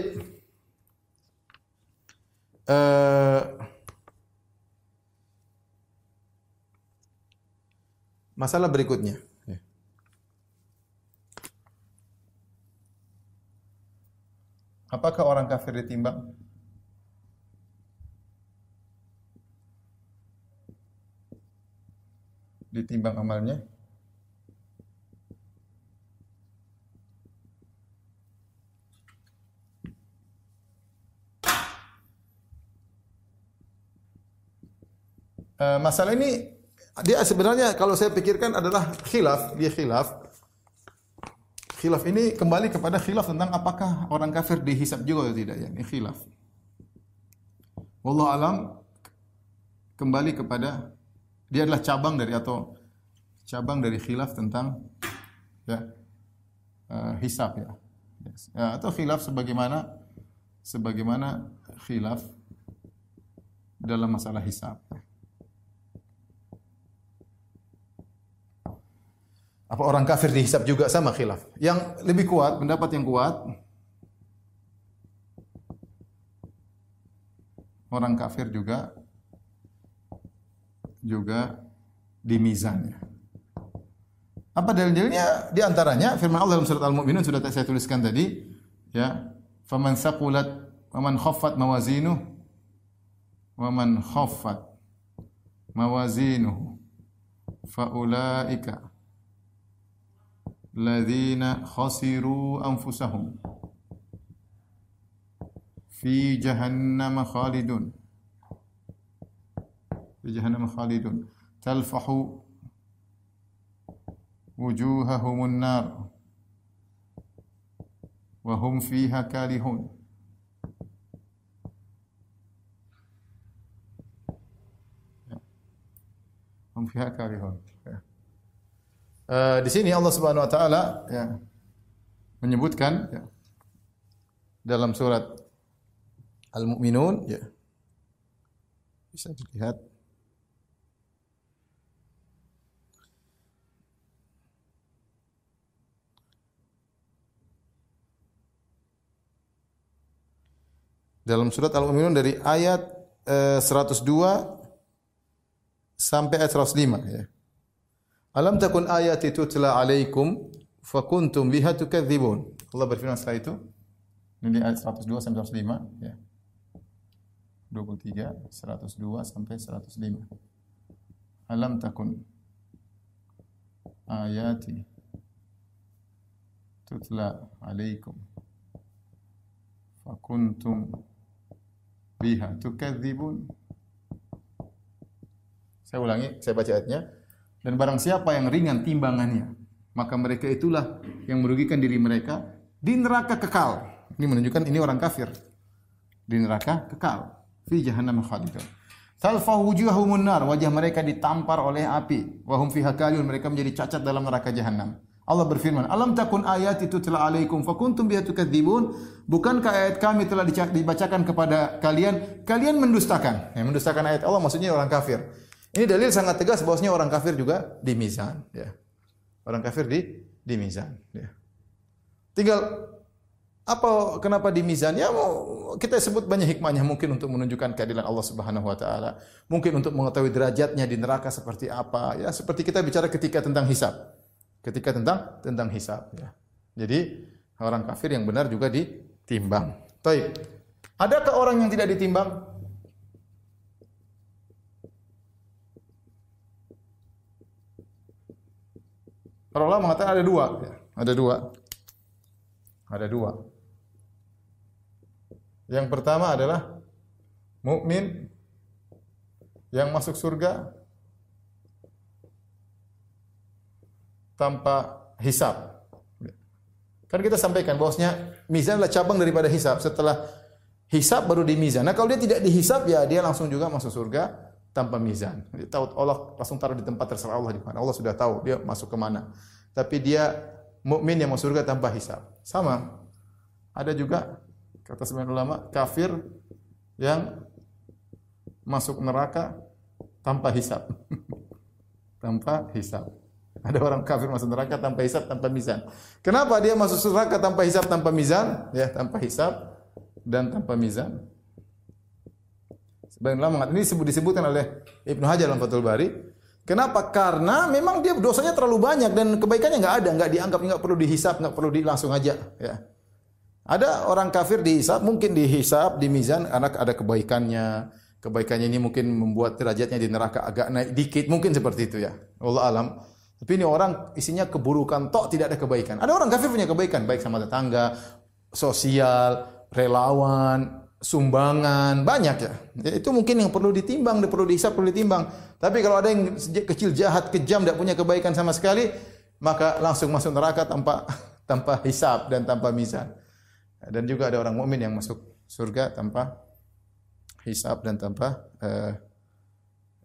Eh, masalah berikutnya. Apakah orang kafir ditimbang? Ditimbang amalnya? Uh, masalah ini dia sebenarnya kalau saya pikirkan adalah khilaf, dia khilaf. Khilaf ini kembali kepada khilaf tentang apakah orang kafir dihisap juga atau tidak ya. Ini khilaf. Wallahu alam kembali kepada dia adalah cabang dari atau cabang dari khilaf tentang ya uh, hisab ya. Yes. ya. Atau khilaf sebagaimana sebagaimana khilaf dalam masalah hisab. Ya. Apa orang kafir dihisap juga sama khilaf? Yang lebih kuat, pendapat yang kuat, orang kafir juga juga di mizannya. Apa dalil-dalilnya? Di antaranya firman Allah dalam surat Al-Mu'minun sudah saya tuliskan tadi, ya. Faman saqulat wa man khaffat mawazinuh wa man khaffat mawazinuhu faulaika ladzina khasiru anfusahum fi jahannam khalidun fi jahannam khalidun talfahu wujuhahumun nar wa hum fiha kalihun hum fiha kalihun Uh, di sini Allah Subhanahu wa taala ya menyebutkan ya, dalam surat Al-Mu'minun ya. Bisa dilihat dalam surat Al-Mu'minun dari ayat uh, eh, 102 sampai ayat 105 ya. Alam takun ayati tutla alaikum fakuntum biha tukadzibun. Allah berfirman setelah itu ini ayat 102 sampai 105 ya. 23 102 sampai 105. Alam takun ayati tutla alaikum fakuntum biha tukadzibun. Saya ulangi, saya baca ayatnya. Dan barang siapa yang ringan timbangannya, maka mereka itulah yang merugikan diri mereka di neraka kekal. Ini menunjukkan ini orang kafir. Di neraka kekal. Fi jahannam khalidun. Talfa wujuhahumun nar, wajah mereka ditampar oleh api. Wahum fiha kalun, mereka menjadi cacat dalam neraka jahanam. Allah berfirman, "Alam takun ayat itu telah alaikum fakuntum biha tukadzibun?" Bukankah ayat kami telah dibacakan kepada kalian, kalian mendustakan? Yang mendustakan ayat Allah maksudnya orang kafir. Ini dalil sangat tegas bahwasanya orang kafir juga di mizan, ya. Orang kafir di di mizan, ya. Tinggal apa kenapa di mizan? Ya kita sebut banyak hikmahnya mungkin untuk menunjukkan keadilan Allah Subhanahu wa taala. Mungkin untuk mengetahui derajatnya di neraka seperti apa. Ya seperti kita bicara ketika tentang hisab. Ketika tentang tentang hisab ya. Jadi orang kafir yang benar juga ditimbang. Baik. Adakah orang yang tidak ditimbang? Para ulama mengatakan ada dua, ada dua, ada dua. Yang pertama adalah mukmin yang masuk surga tanpa hisab. Kan kita sampaikan bahwasanya mizan adalah cabang daripada hisab. Setelah hisab baru di mizan. Nah, kalau dia tidak dihisab ya dia langsung juga masuk surga tanpa mizan. Dia tahu Allah langsung taruh di tempat terserah Allah di mana. Allah sudah tahu dia masuk ke mana. Tapi dia mukmin yang masuk surga tanpa hisab. Sama. Ada juga Kata sebagian ulama, kafir yang masuk neraka tanpa hisab. tanpa hisab. Ada orang kafir masuk neraka tanpa hisab, tanpa mizan. Kenapa dia masuk neraka tanpa hisab, tanpa mizan? Ya, tanpa hisab dan tanpa mizan. Sebagian ulama mengatakan ini disebut disebutkan oleh Ibnu Hajar dalam Fathul Bari. Kenapa? Karena memang dia dosanya terlalu banyak dan kebaikannya nggak ada, nggak dianggap, nggak perlu dihisap, nggak perlu di langsung aja. Ya. Ada orang kafir dihisap, mungkin dihisap di mizan karena ada kebaikannya. Kebaikannya ini mungkin membuat derajatnya di neraka agak naik dikit, mungkin seperti itu ya. Allah alam. Tapi ini orang isinya keburukan, tok tidak ada kebaikan. Ada orang kafir punya kebaikan, baik sama tetangga, sosial, relawan, sumbangan, banyak ya. ya. Itu mungkin yang perlu ditimbang, perlu dihisap, perlu ditimbang. Tapi kalau ada yang kecil jahat, kejam, tidak punya kebaikan sama sekali, maka langsung masuk neraka tanpa tanpa hisap dan tanpa mizan. Dan juga ada orang mukmin yang masuk surga tanpa hisab dan tanpa uh,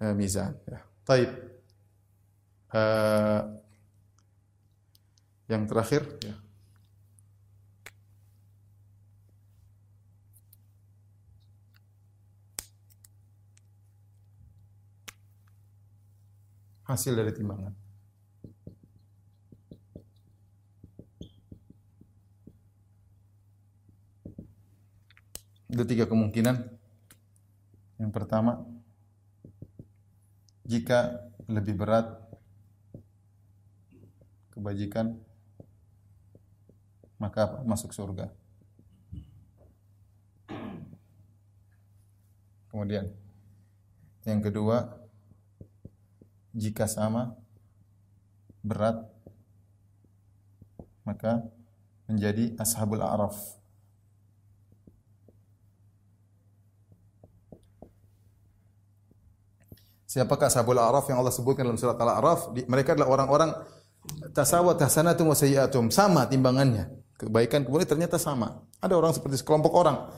uh, mizan. Ya. Taib. Uh, yang terakhir, ya. Hasil dari timbangan. Ada tiga kemungkinan. Yang pertama, jika lebih berat kebajikan, maka masuk surga. Kemudian, yang kedua, jika sama berat, maka menjadi ashabul a'raf Siapakah Ashabul A'raf yang Allah sebutkan dalam surat Al-A'raf? Mereka adalah orang-orang tasawat hasanatum wa sayyi'atum, sama timbangannya. Kebaikan kemudian ternyata sama. Ada orang seperti sekelompok orang.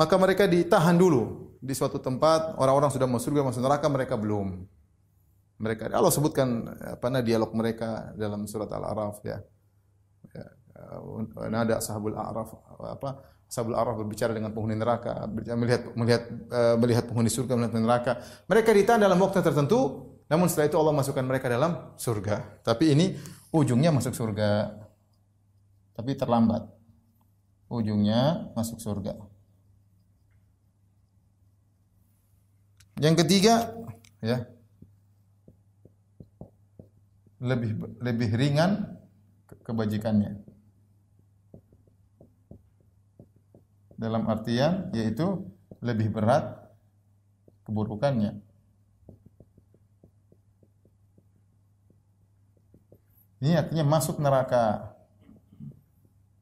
Maka mereka ditahan dulu di suatu tempat, orang-orang sudah masuk surga masuk neraka, mereka belum. Mereka Allah sebutkan apa namanya dialog mereka dalam surat Al-A'raf ya. ya nada Ashabul A'raf apa Sabul Araf berbicara dengan penghuni neraka, melihat melihat uh, melihat penghuni surga, melihat neraka. Mereka ditahan dalam waktu tertentu, namun setelah itu Allah masukkan mereka dalam surga. Tapi ini ujungnya masuk surga. Tapi terlambat. Ujungnya masuk surga. Yang ketiga, ya. Lebih lebih ringan kebajikannya. dalam artian yaitu lebih berat keburukannya. Ini artinya masuk neraka.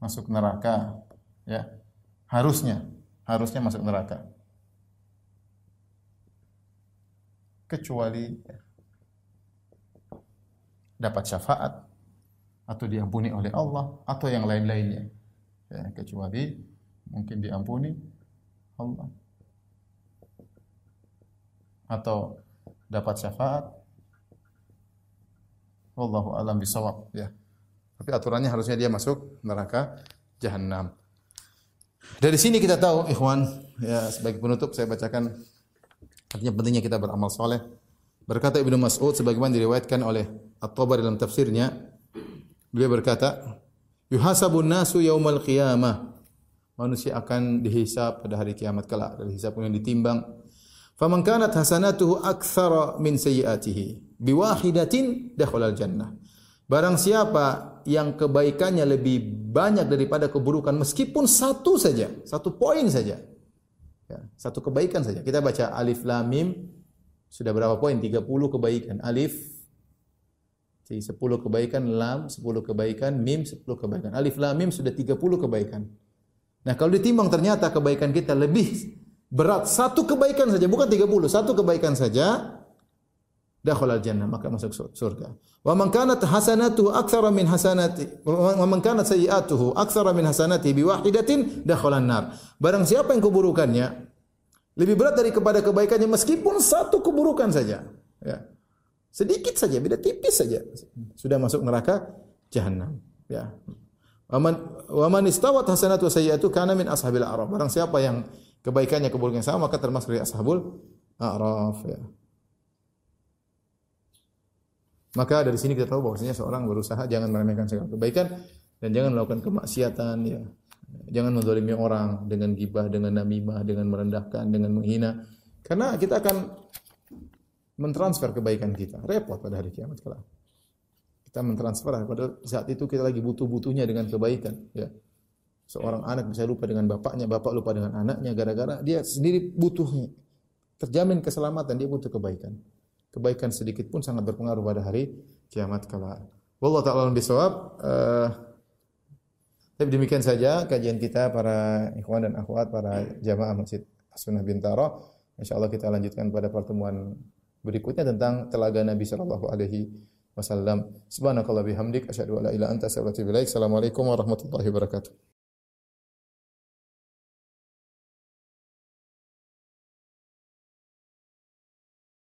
Masuk neraka, ya. Harusnya, harusnya masuk neraka. Kecuali dapat syafaat atau diampuni oleh Allah atau yang lain-lainnya. Ya, kecuali mungkin diampuni Allah. Atau dapat syafaat. Wallahu alam bisawab ya. Tapi aturannya harusnya dia masuk neraka jahanam dari sini kita tahu ikhwan ya sebagai penutup saya bacakan. Artinya pentingnya kita beramal soleh Berkata Ibnu Mas'ud sebagaimana diriwayatkan oleh At-Tabari dalam tafsirnya, beliau berkata, "Yuhasabun nasu yaumal qiyamah." Manusia akan dihisab pada hari kiamat kelak, dari hisab yang ditimbang. Faman kanat hasanatuhu aktsara min sayyiatihi biwahidatin dakhala jannah. Barang siapa yang kebaikannya lebih banyak daripada keburukan meskipun satu saja, satu poin saja. Ya, satu kebaikan saja. Kita baca alif lam mim sudah berapa poin? 30 kebaikan. Alif 10 kebaikan, lam 10 kebaikan, mim 10 kebaikan. Alif lam mim sudah 30 kebaikan. Nah, kalau ditimbang ternyata kebaikan kita lebih berat satu kebaikan saja, bukan 30, satu kebaikan saja, dakhala jannah maka masuk surga. Wa man kanat hasanatuhu aktsara min hasanati wa man kanat sayyi'atuhu aktsara min hasanati bi wahidatin dakhala nar. Barang siapa yang keburukannya lebih berat dari kepada kebaikannya meskipun satu keburukan saja. Ya. Sedikit saja, beda tipis saja. Sudah masuk neraka jahanam. Ya. Waman waman istawat hasanatu sayyi'atu kana min ashabil a'raf. Barang siapa yang kebaikannya keburukannya sama maka termasuk dari ashabul a'raf ya. Maka dari sini kita tahu bahwasanya seorang berusaha jangan meremehkan segala kebaikan dan jangan melakukan kemaksiatan ya. Jangan mendolimi orang dengan gibah, dengan namimah, dengan merendahkan, dengan menghina. Karena kita akan mentransfer kebaikan kita. Repot pada hari kiamat kelak. Kita mentransfer pada saat itu kita lagi butuh-butuhnya dengan kebaikan. Ya. Seorang anak bisa lupa dengan bapaknya, bapak lupa dengan anaknya gara-gara dia sendiri butuhnya. Terjamin keselamatan, dia butuh kebaikan. Kebaikan sedikit pun sangat berpengaruh pada hari kiamat kala. Wallahu ta'ala bisawab. Uh, tapi demikian saja kajian kita para ikhwan dan akhwat, para jamaah Masjid Sunnah Bintaro. Insyaallah kita lanjutkan pada pertemuan berikutnya tentang telaga Nabi sallallahu alaihi wasallam. Subhanakallah bihamdik asyhadu an la ilaha anta astaghfiruka wa. Assalamualaikum warahmatullahi wabarakatuh.